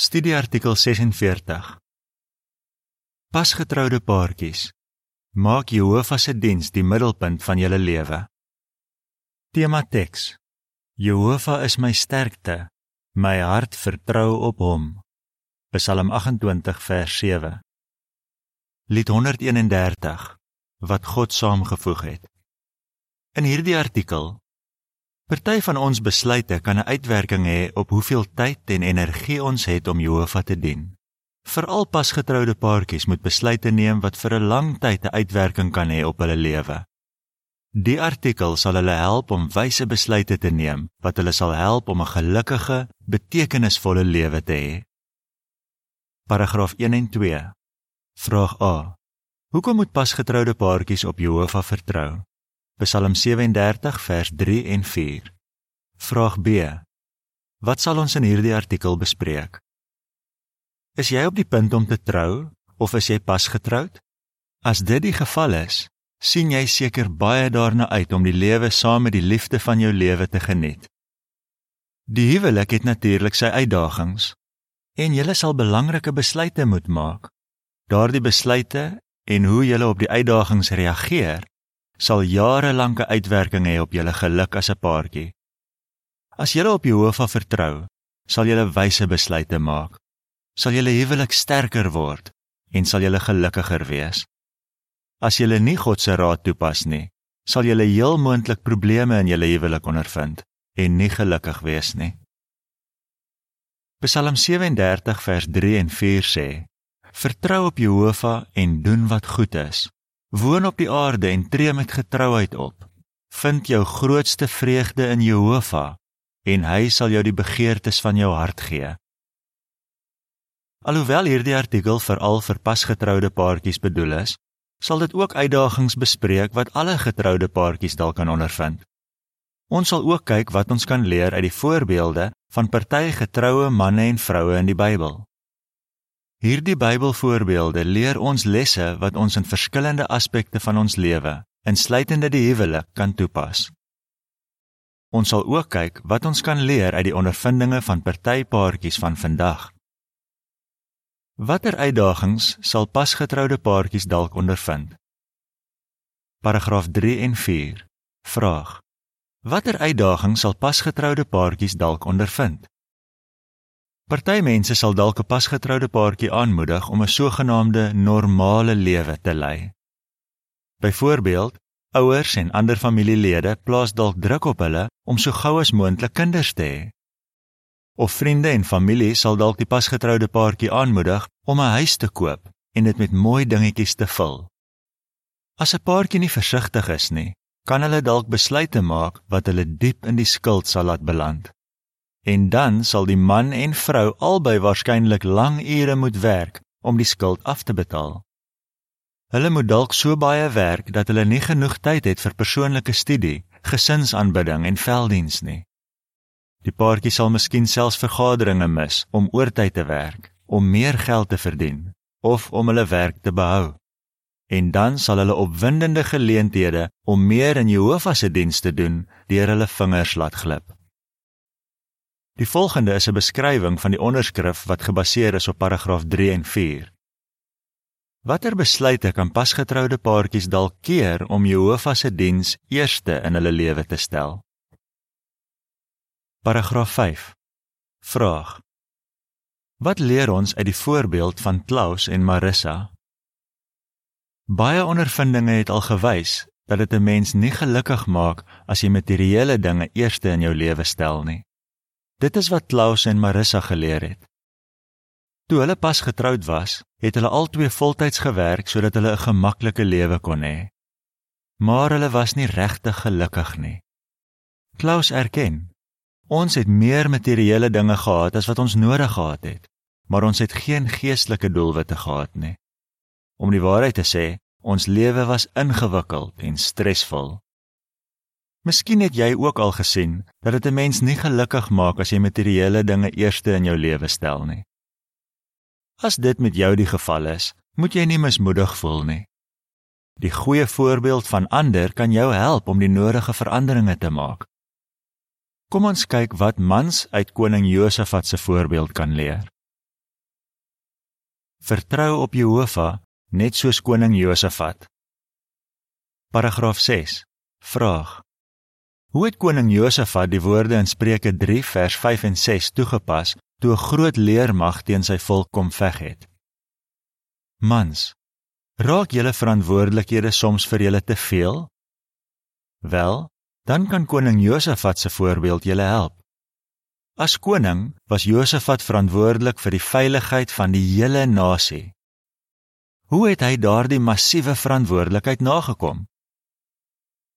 Studieartikel 46. Pasgetroude paartjies. Maak Jehovah se diens die middelpunt van julle lewe. Tema teks. Jehovah is my sterkte. My hart vertrou op hom. Psalm 28 vers 7. Lied 131 wat God saamgevoeg het. In hierdie artikel Party van ons besluite kan 'n uitwerking hê op hoeveel tyd en energie ons het om Jehovah te dien. Veral pasgetroude paartjies moet besluite neem wat vir 'n lang tyd 'n uitwerking kan hê op hulle lewe. Die artikel sal hulle help om wyse besluite te neem wat hulle sal help om 'n gelukkige, betekenisvolle lewe te hê. Paragraaf 1 en 2. Vraag A. Hoekom moet pasgetroude paartjies op Jehovah vertrou? Psalm 37 vers 3 en 4. Vraag B. Wat sal ons in hierdie artikel bespreek? Is jy op die punt om te trou of is jy pas getroud? As dit die geval is, sien jy seker baie daarna uit om die lewe saam met die liefde van jou lewe te geniet. Die huwelik het natuurlik sy uitdagings en jy sal belangrike besluite moet maak. Daardie besluite en hoe jy op die uitdagings reageer sal jarelange uitwerking hê op julle geluk as 'n paartjie. As julle op Jehovah vertrou, sal julle wyse besluite maak. Sal julle huwelik sterker word en sal julle gelukkiger wees. As julle nie God se raad toepas nie, sal julle heel moontlik probleme in julle huwelik ondervind en nie gelukkig wees nie. Psalm 37 vers 3 en 4 sê: Vertrou op Jehovah en doen wat goed is. Woon op die aarde en tree met getrouheid op. Vind jou grootste vreugde in Jehovah en hy sal jou die begeertes van jou hart gee. Alhoewel hierdie artikel veral vir pasgetroude paartjies bedoel is, sal dit ook uitdagings bespreek wat alle getroude paartjies dalk kan ondervind. Ons sal ook kyk wat ons kan leer uit die voorbeelde van party getroue manne en vroue in die Bybel. Hierdie Bybelvoorbeelde leer ons lesse wat ons in verskillende aspekte van ons lewe, insluitende die huwelik, kan toepas. Ons sal ook kyk wat ons kan leer uit die ondervindinge van partypaartjies van vandag. Watter uitdagings sal pasgetroude paartjies dalk ondervind? Paragraaf 3 en 4. Vraag: Watter uitdagings sal pasgetroude paartjies dalk ondervind? Party mense sal dalk 'n pasgetroude paartjie aanmoedig om 'n sogenaamde normale lewe te lei. Byvoorbeeld, ouers en ander familielede plaas dalk druk op hulle om so gou as moontlik kinders te hê. Of vriende en familie sal dalk die pasgetroude paartjie aanmoedig om 'n huis te koop en dit met mooi dingetjies te vul. As 'n paartjie nie versigtig is nie, kan hulle dalk besluite maak wat hulle diep in die skuld sal laat beland en dan sal die man en vrou albei waarskynlik lang ure moet werk om die skuld af te betaal. Hulle moet dalk so baie werk dat hulle nie genoeg tyd het vir persoonlike studie, gesinsaanbidding en velddiens nie. Die paartjie sal miskien selfs vergaderinge mis om oortyd te werk, om meer geld te verdien of om hulle werk te behou. En dan sal hulle opwindende geleenthede om meer in Jehovah se diens te doen, deur hulle vingers laat glip. Die volgende is 'n beskrywing van die onderskrif wat gebaseer is op paragraaf 3 en 4. Watter besluite kan pasgetroude paartjies dalk keer om Jehovah se diens eerste in hulle lewe te stel? Paragraaf 5. Vraag: Wat leer ons uit die voorbeeld van Klaus en Marissa? Baie ondervindinge het al gewys dat dit 'n mens nie gelukkig maak as jy materiële dinge eerste in jou lewe stel nie. Dit is wat Klaus en Marissa geleer het. Toe hulle pas getroud was, het hulle albei voltyds gewerk sodat hulle 'n gemaklike lewe kon hê. Maar hulle was nie regtig gelukkig nie. Klaus erken: Ons het meer materiële dinge gehad as wat ons nodig gehad het, maar ons het geen geestelike doelwitte gehad nie. Om die waarheid te sê, ons lewe was ingewikkeld en stresvol. Miskien het jy ook al gesien dat dit 'n mens nie gelukkig maak as jy materiële dinge eerste in jou lewe stel nie. As dit met jou die geval is, moet jy nie mismoedig voel nie. Die goeie voorbeeld van ander kan jou help om die nodige veranderinge te maak. Kom ons kyk wat mans uit koning Josafat se voorbeeld kan leer. vertrou op Jehovah net soos koning Josafat. Paragraaf 6. Vraag: Hoe het koning Josafat die woorde in Spreuke 3 vers 5 en 6 toegepas toe 'n groot leermag teen sy volk kom veg het? Mans, raak julle verantwoordelikhede soms vir julle te veel? Wel, dan kan koning Josafat se voorbeeld julle help. As koning was Josafat verantwoordelik vir die veiligheid van die hele nasie. Hoe het hy daardie massiewe verantwoordelikheid nagekom?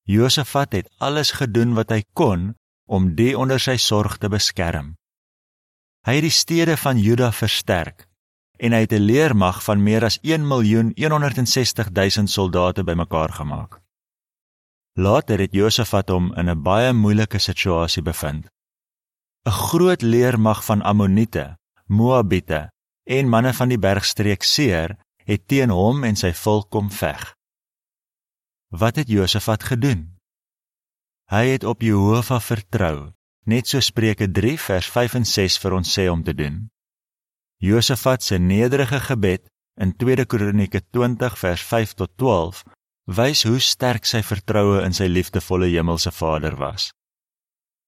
Josafat het alles gedoen wat hy kon om die onder sy sorg te beskerm. Hy het die stede van Juda versterk en hy het 'n leermag van meer as 1.160 000 soldate bymekaar gemaak. Later het Josafat hom in 'n baie moeilike situasie bevind. 'n Groot leermag van Ammoniete, Moabiete en manne van die bergstreek Seir het teen hom en sy volk kom veg. Wat het Josafat gedoen? Hy het op Jehovah vertrou, net so Spreuke 3 vers 5 en 6 vir ons sê om te doen. Josafat se nederige gebed in 2 Kronieke 20 vers 5 tot wys hoe sterk sy vertroue in sy liefdevolle hemelse Vader was.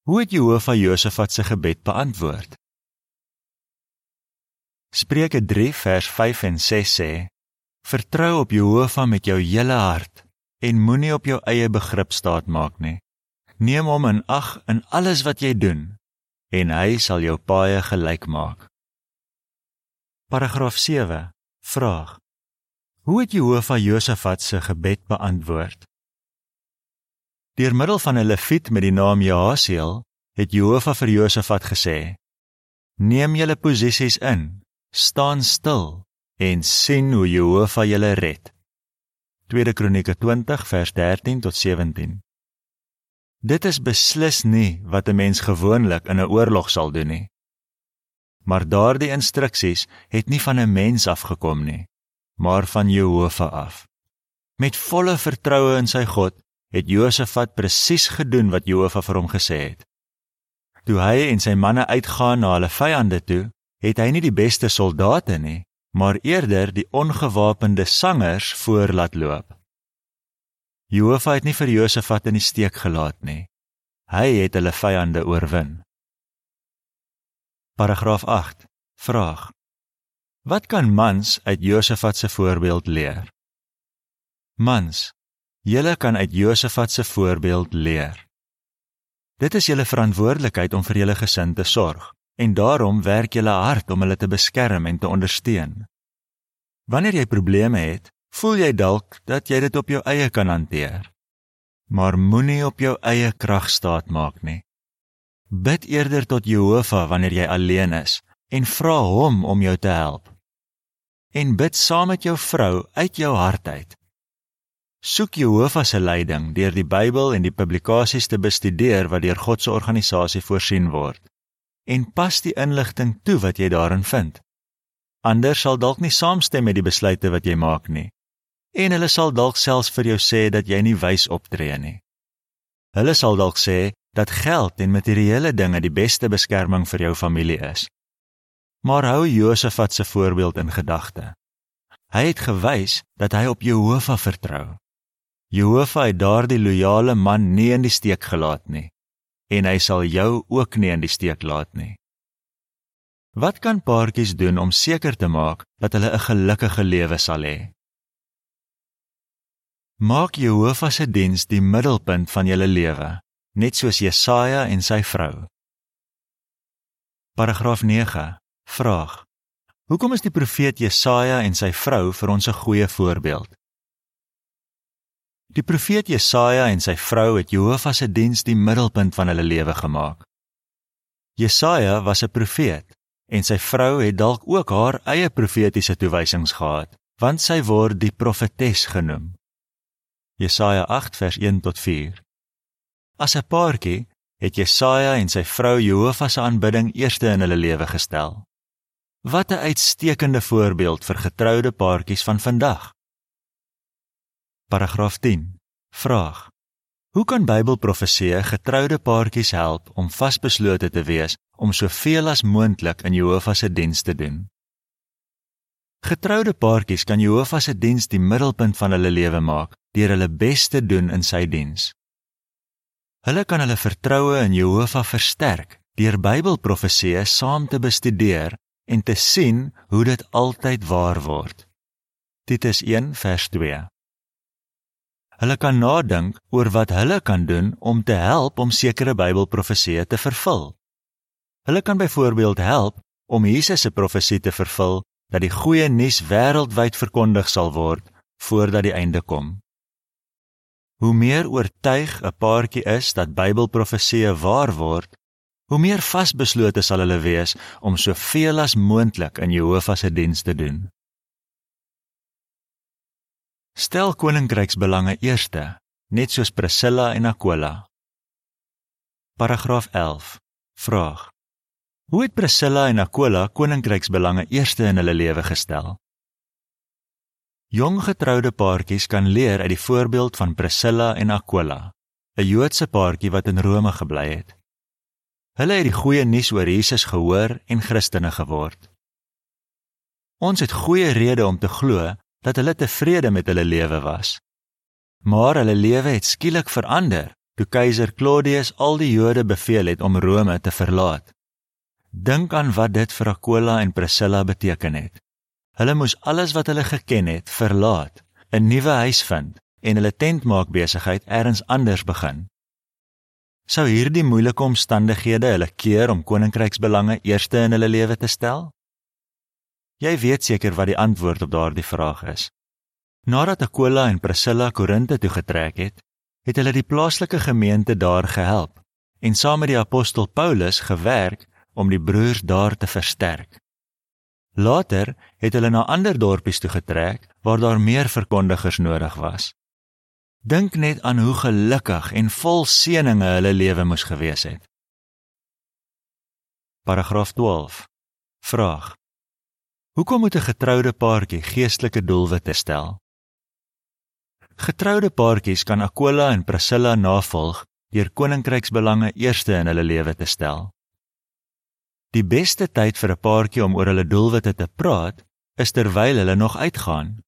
Hoe het Jehovah Josafat se gebed beantwoord? Spreuke 3 vers 5 en 6 sê: Vertrou op Jehovah met jou hele hart en moenie op jou eie begrip staat maak nie. Neem hom in ag in alles wat jy doen en hy sal jou paaie gelyk maak. Paragraaf 7. Vraag: Hoe het Jehovah Josafat se gebed beantwoord? Deur middel van 'n leviet met die naam Jahasiel het Jehovah vir Josafat gesê: Neem julle posisies in, staan stil en sien hoe Jehovah julle red. 2 Kronieke 20 vers 13 tot 17. Dit is beslis nie wat 'n mens gewoonlik in 'n oorlog sal doen nie. Maar daardie instruksies het nie van 'n mens afgekom nie maar van Jehovah af. Met volle vertroue in sy God het Josafat presies gedoen wat Jehovah vir hom gesê het. Toe hy en sy manne uitgaan na hulle vyande toe, het hy nie die beste soldate nie, maar eerder die ongewapende sangers voor laat loop. Jehovah het nie vir Josafat in die steek gelaat nie. Hy het hulle vyande oorwin. Paragraaf 8. Vraag: Wat kan mans uit Josafat se voorbeeld leer? Mans, julle kan uit Josafat se voorbeeld leer. Dit is julle verantwoordelikheid om vir julle gesin te sorg en daarom werk julle hard om hulle te beskerm en te ondersteun. Wanneer jy probleme het, voel jy dalk dat jy dit op jou eie kan hanteer. Maar moenie op jou eie krag staat maak nie. Bid eerder tot Jehovah wanneer jy alleen is en vra hom om jou te help en bid saam met jou vrou uit jou hart uit. Soek Jehovah se leiding deur die Bybel en die publikasies te bestudeer wat deur God se organisasie voorsien word en pas die inligting toe wat jy daarin vind. Anders sal dalk nie saamstem met die besluite wat jy maak nie. En hulle sal dalk selfs vir jou sê dat jy nie wys optree nie. Hulle sal dalk sê dat geld en materiële dinge die beste beskerming vir jou familie is maar hou Josafat se voorbeeld in gedagte. Hy het gewys dat hy op Jehovah vertrou. Jehovah het daardie loyale man nie in die steek gelaat nie en hy sal jou ook nie in die steek laat nie. Wat kan paartjies doen om seker te maak dat hulle 'n gelukkige lewe sal hê? Maak Jehovah se diens die middelpunt van julle lewe, net soos Jesaja en sy vrou. Paragraaf Vraag: Hoekom is die profeet Jesaja en sy vrou vir ons 'n goeie voorbeeld? Die profeet Jesaja en sy vrou het Jehovah se diens die middelpunt van hulle lewe gemaak. Jesaja was 'n profeet en sy vrou het dalk ook haar eie profetiese toewysings gehad, want sy word die profetes genoem. Jesaja 8 vers 1 tot 4. As 'n paartjie het Jesaja en sy vrou Jehovah se aanbidding eerste in hulle lewe gestel. Wat 'n uitstekende voorbeeld vir getroude paartjies van vandag. Paragraaf 10. Vraag: Hoe kan Bybelprofeseë getroude paartjies help om vasbeslote te wees om soveel as moontlik in Jehovah se diens te doen? Getroude paartjies kan Jehovah se diens die middelpunt van hulle lewe maak deur hulle bes te doen in sy diens. Hulle kan hulle vertroue in Jehovah versterk deur Bybelprofeseë saam te bestudeer en te sien hoe dit altyd waar word. Titus 1 vers 2. Hulle kan nadink oor wat hulle kan doen om te help om sekere Bybelprofeseë te vervul. Hulle kan byvoorbeeld help om Jesus se profesie te vervul dat die goeie nuus wêreldwyd verkondig sal word voordat die einde kom. Hoe meer oortuig 'n paartjie is dat Bybelprofeseë waar word, hoe meer vasbeslote sal hulle wees om soveel as moontlik in Jehovah se diens te doen. Stel koninkryksbelange eerste, net soos Priscilla en Aquila. Paragraaf 11. Vraag: Hoe het Priscilla en Aquila koninkryksbelange eerste in hulle lewe gestel? Jong getroude paartjies kan leer uit die voorbeeld van Priscilla en Aquila, 'n Joodse paartjie wat in Rome gebly het. Hulle het die goeie nuus oor Jesus gehoor en Christene geword. Ons het goeie redes om te glo dat hulle tevrede met hulle lewe was. Maar hulle lewe het skielik verander toe keiser Claudius al die Jode beveel het om Rome te verlaat. Dink aan wat dit vir Aquila en Priscilla beteken het. Hulle moes alles wat hulle geken het verlaat, 'n nuwe huis vind en hulle tentmaak besigheid elders anders begin. Sou hierdie moeilike omstandighede hulle keer om koninkryksbelange eerste in hulle lewe te stel? Jy weet seker wat die antwoord op daardie vraag is. Nadat Aquila en Priscilla Korinte toe getrek het, het hulle die plaaslike gemeente daar gehelp en saam met die apostel Paulus gewerk om die broers daar te versterk. Later het hulle na ander dorpies toe getrek waar daar meer verkondigers nodig was. Dink net aan hoe gelukkig en vol seëninge hulle lewe moes gewees het. Paragraaf 12. Vraag: Hoekom moet 'n getroude paartjie geestelike doelwitte stel? Getroude paartjies kan Aquila en Priscilla navolg deur koninkryksbelange eerste in hulle lewe te stel. Die beste tyd vir 'n paartjie om oor hulle doelwitte te praat, is terwyl hulle nog uitgaan.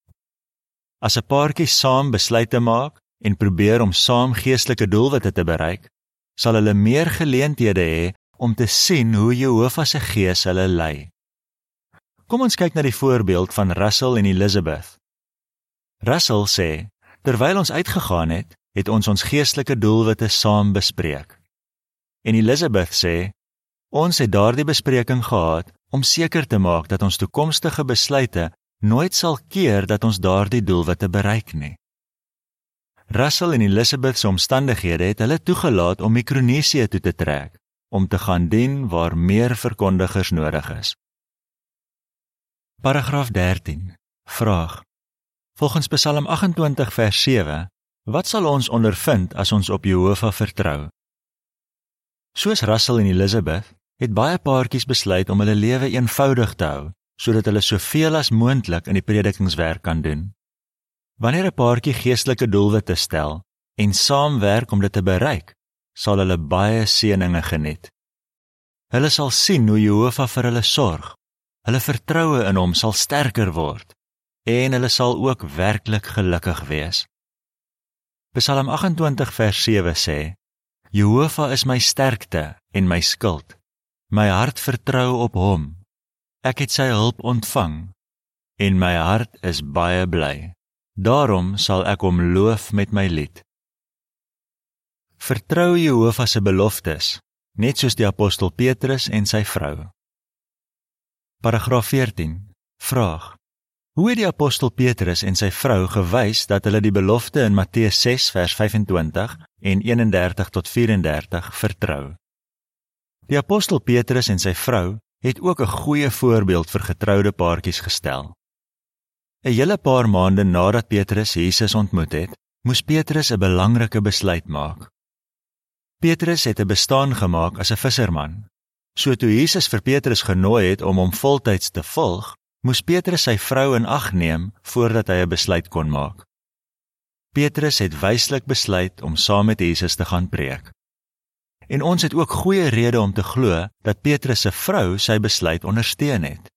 As 'n paartjie saam besluite maak en probeer om saam geestelike doelwitte te bereik, sal hulle meer geleenthede hê om te sien hoe Jehovah se Gees hulle lei. Kom ons kyk na die voorbeeld van Russell en Elizabeth. Russell sê: "Terwyl ons uitgegaan het, het ons ons geestelike doelwitte saam bespreek." En Elizabeth sê: Ons het daardie bespreking gehad om seker te maak dat ons toekomstige besluite nooit sal keer dat ons daardie doelwitte bereik nie. Russell en Elizabeth se omstandighede het hulle toegelaat om Mikronesië toe te trek om te gaan dien waar meer verkondigers nodig is. Paragraaf 13. Vraag: Volgens Psalm 28 vers 7, wat sal ons ondervind as ons op Jehovah vertrou? Soos Russell en Elizabeth het baie paartjies besluit om hulle lewe eenvoudig te hou sodat hulle soveel as moontlik in die predikingswerk kan doen. Wanneer 'n paartjie geestelike doelwitte stel en saamwerk om dit te bereik, sal hulle baie seëninge geniet. Hulle sal sien hoe Jehovah vir hulle sorg. Hulle vertroue in hom sal sterker word en hulle sal ook werklik gelukkig wees. Psalm 28 vers 7 sê: Jehovah is my sterkte en my skild. My hart vertrou op hom. Ek het sy hulp ontvang en my hart is baie bly. Daarom sal ek hom loof met my lied. Vertrou Jehovah se beloftes, net soos die apostel Petrus en sy vrou. Paragraaf 14. Vraag: Hoe het die apostel Petrus en sy vrou gewys dat hulle die belofte in Matteus 6 vers 25 en 31 tot 34 vertrou? Die apostel Petrus en sy vrou het ook 'n goeie voorbeeld vir getroude paartjies gestel. 'n Hele paar maande nadat Petrus Jesus ontmoet het, moes Petrus 'n belangrike besluit maak. Petrus het 'n bestaan gemaak as 'n visserman. So toe Jesus vir Petrus genooi het om hom voltyds te volg, moes Petrus sy vrou in ag neem voordat hy 'n besluit kon maak. Petrus het wyslik besluit om saam met Jesus te gaan preek. En ons het ook goeie rede om te glo dat Petrus se vrou sy besluit ondersteun het.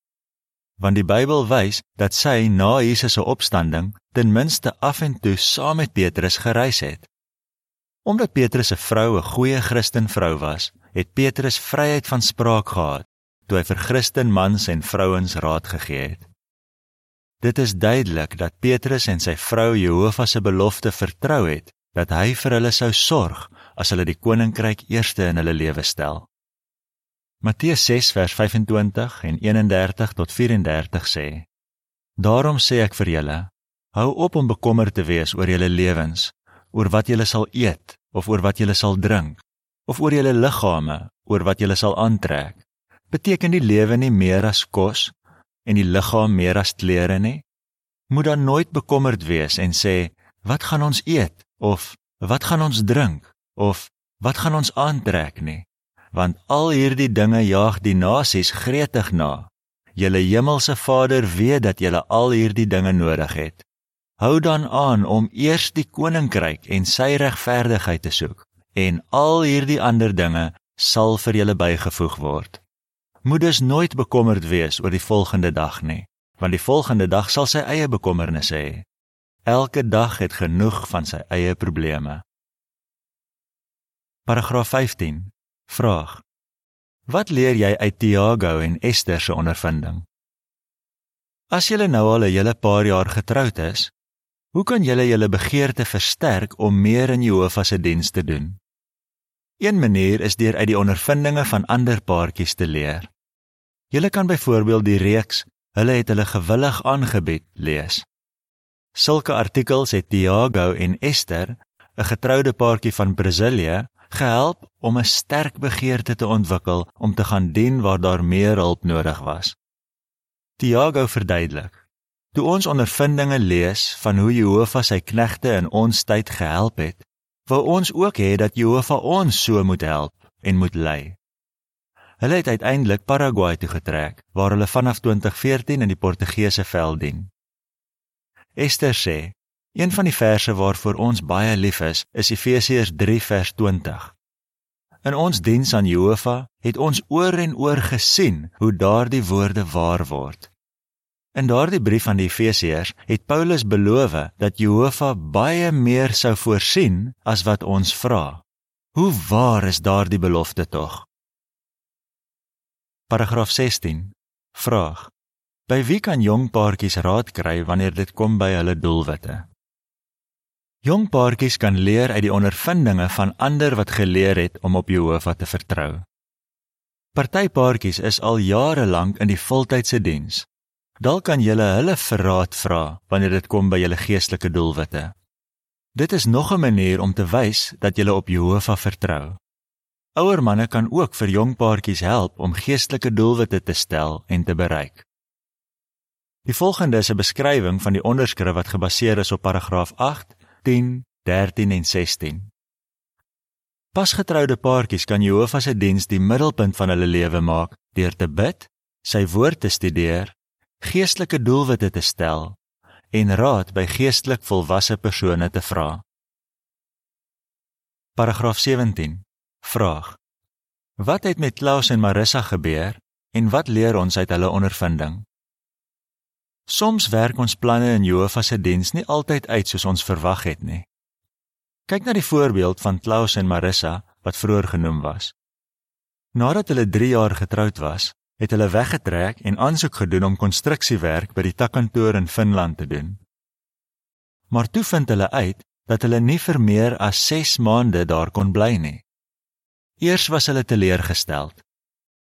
want die Bybel wys dat sy na Jesus se opstanding ten minste af en toe saam met Petrus gereis het. Omdat Petrus se vrou 'n goeie Christen vrou was, het Petrus vryheid van spraak gehad toe hy vir Christen mans en vrouens raad gegee het. Dit is duidelik dat Petrus en sy vrou Jehovah se belofte vertrou het dat hy vir hulle sou sorg as hulle die koninkryk eerste in hulle lewe stel. Matteus 6 vers 25 en 31 tot 34 sê: Daarom sê ek vir julle, hou op om bekommerd te wees oor julle lewens, oor wat julle sal eet of oor wat julle sal drink, of oor julle liggame, oor wat julle sal aantrek. Beteken die lewe nie meer as kos en die liggaam meer as klere nie? Moet dan nooit bekommerd wees en sê, wat gaan ons eet of wat gaan ons drink of wat gaan ons aantrek nie? want al hierdie dinge jaag die nasies gretig na. Julle hemelse Vader weet dat julle al hierdie dinge nodig het. Hou dan aan om eers die koninkryk en sy regverdigheid te soek en al hierdie ander dinge sal vir julle bygevoeg word. Moet dus nooit bekommerd wees oor die volgende dag nie, want die volgende dag sal sy eie bekommernisse hê. Elke dag het genoeg van sy eie probleme. Paragraaf Vraag: Wat leer jy uit Tiago en Ester se ondervinding? As julle nou al 'n hele paar jaar getroud is, hoe kan julle julle begeerte versterk om meer in Jehovah se diens te doen? Een manier is deur uit die ondervindinge van ander paartjies te leer. Julle kan byvoorbeeld die reeks Hulle het hulle gewillig aangebied lees. Sulke artikels het Tiago en Ester, 'n getroude paartjie van Brasilië, gehelp om 'n sterk begeerte te ontwikkel om te gaan dien waar daar meer hulp nodig was. Tiago verduidelik: Toe ons ondervindinge lees van hoe Jehovah sy knegte in ons tyd gehelp het, wou ons ook hê dat Jehovah ons so moet help en moet lei. Hulle het uiteindelik Paraguay toe getrek waar hulle vanaf 2014 in die Portugese veld dien. Esther sê Een van die verse waarvoor ons baie lief is, is Efesiërs 3 vers 20. In ons diens aan Jehovah het ons oor en oor gesien hoe daardie woorde waar word. In daardie brief aan die Efesiërs het Paulus beloof dat Jehovah baie meer sou voorsien as wat ons vra. Hoe waar is daardie belofte tog? Paragraaf 16. Vraag: By wie kan jong paartjies raad kry wanneer dit kom by hulle doelwitte? Jong paartjies kan leer uit die ondervindinge van ander wat geleer het om op Jehovah te vertrou. Party paartjies is al jare lank in die voltydse diens. Dalk kan jy hulle verraad vra wanneer dit kom by julle geestelike doelwitte. Dit is nog 'n manier om te wys dat jy op Jehovah vertrou. Ouer manne kan ook vir jong paartjies help om geestelike doelwitte te stel en te bereik. Die volgende is 'n beskrywing van die onderskrif wat gebaseer is op paragraaf 10, 13 en 16. Pasgetroude paartjies kan Jehovah se diens die middelpunt van hulle lewe maak deur te bid, sy woord te studeer, geestelike doelwitte te stel en raad by geestelik volwasse persone te vra. Paragraaf 17. Vraag: Wat het met Klaus en Marissa gebeur en wat leer ons uit hulle ondervinding? Soms werk ons planne in Jehovah se diens nie altyd uit soos ons verwag het nie. Kyk na die voorbeeld van Klaus en Marissa wat vroeër genoem was. Nadat hulle 3 jaar getroud was, het hulle weggetrek en aansoek gedoen om konstruksiewerk by die takkantoor in Finland te doen. Maar toe vind hulle uit dat hulle nie vir meer as 6 maande daar kon bly nie. Eers was hulle teleurgesteld,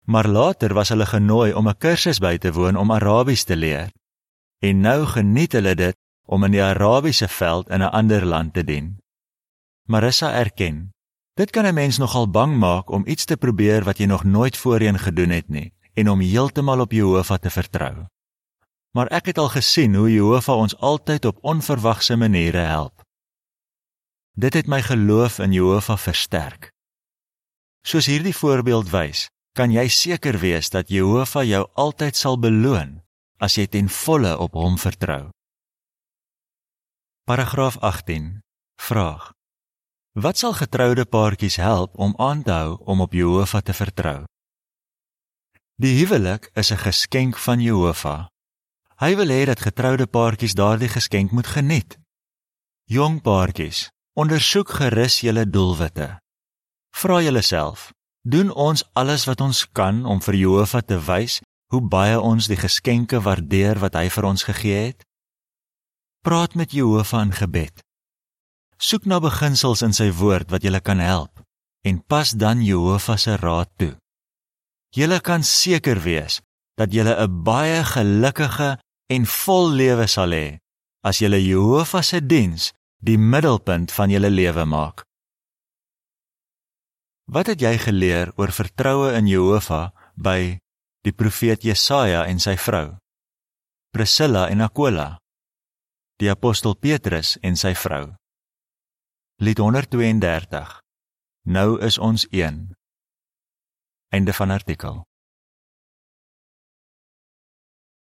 maar later was hulle genooi om 'n kursus by te woon om Arabies te leer en nou geniet hulle dit om in die Arabiese veld in 'n ander land te dien. Marissa erken, dit kan 'n mens nogal bang maak om iets te probeer wat jy nog nooit voorheen gedoen het nie en om heeltemal op Jehovah te vertrou. Maar ek het al gesien hoe Jehovah ons altyd op onverwagse maniere help. Dit het my geloof in Jehovah versterk. Soos hierdie voorbeeld wys, kan jy seker wees dat Jehovah jou altyd sal beloon as jy ten volle op hom vertrou. Paragraaf 18. Vraag: Wat sal getroude paartjies help om aan te hou om op Jehovah te vertrou? Die huwelik is 'n geskenk van Jehovah Hy wil hê dat getroude paartjies daardie geskenk moet geniet. Jong paartjies, ondersoek gerus julle doelwitte. Vra julleself, doen ons alles wat ons kan om vir Jehovah te wys hoe baie ons die geskenke waardeer wat hy vir ons gegee het? Praat met Jehovah in gebed. Soek na beginsels in sy woord wat julle kan help en pas dan Jehovah se raad toe. Julle kan seker wees dat julle 'n baie gelukkige en vol lewe sal hê as julle Jehovah se diens die middelpunt van julle lewe maak. Wat het jy geleer oor vertroue in Jehovah by die profeet Jesaja en sy vrou? Priscilla en Aquila. Die apostel Petrus en sy vrou. Lied 132. Nou is ons een. Einde van artikel.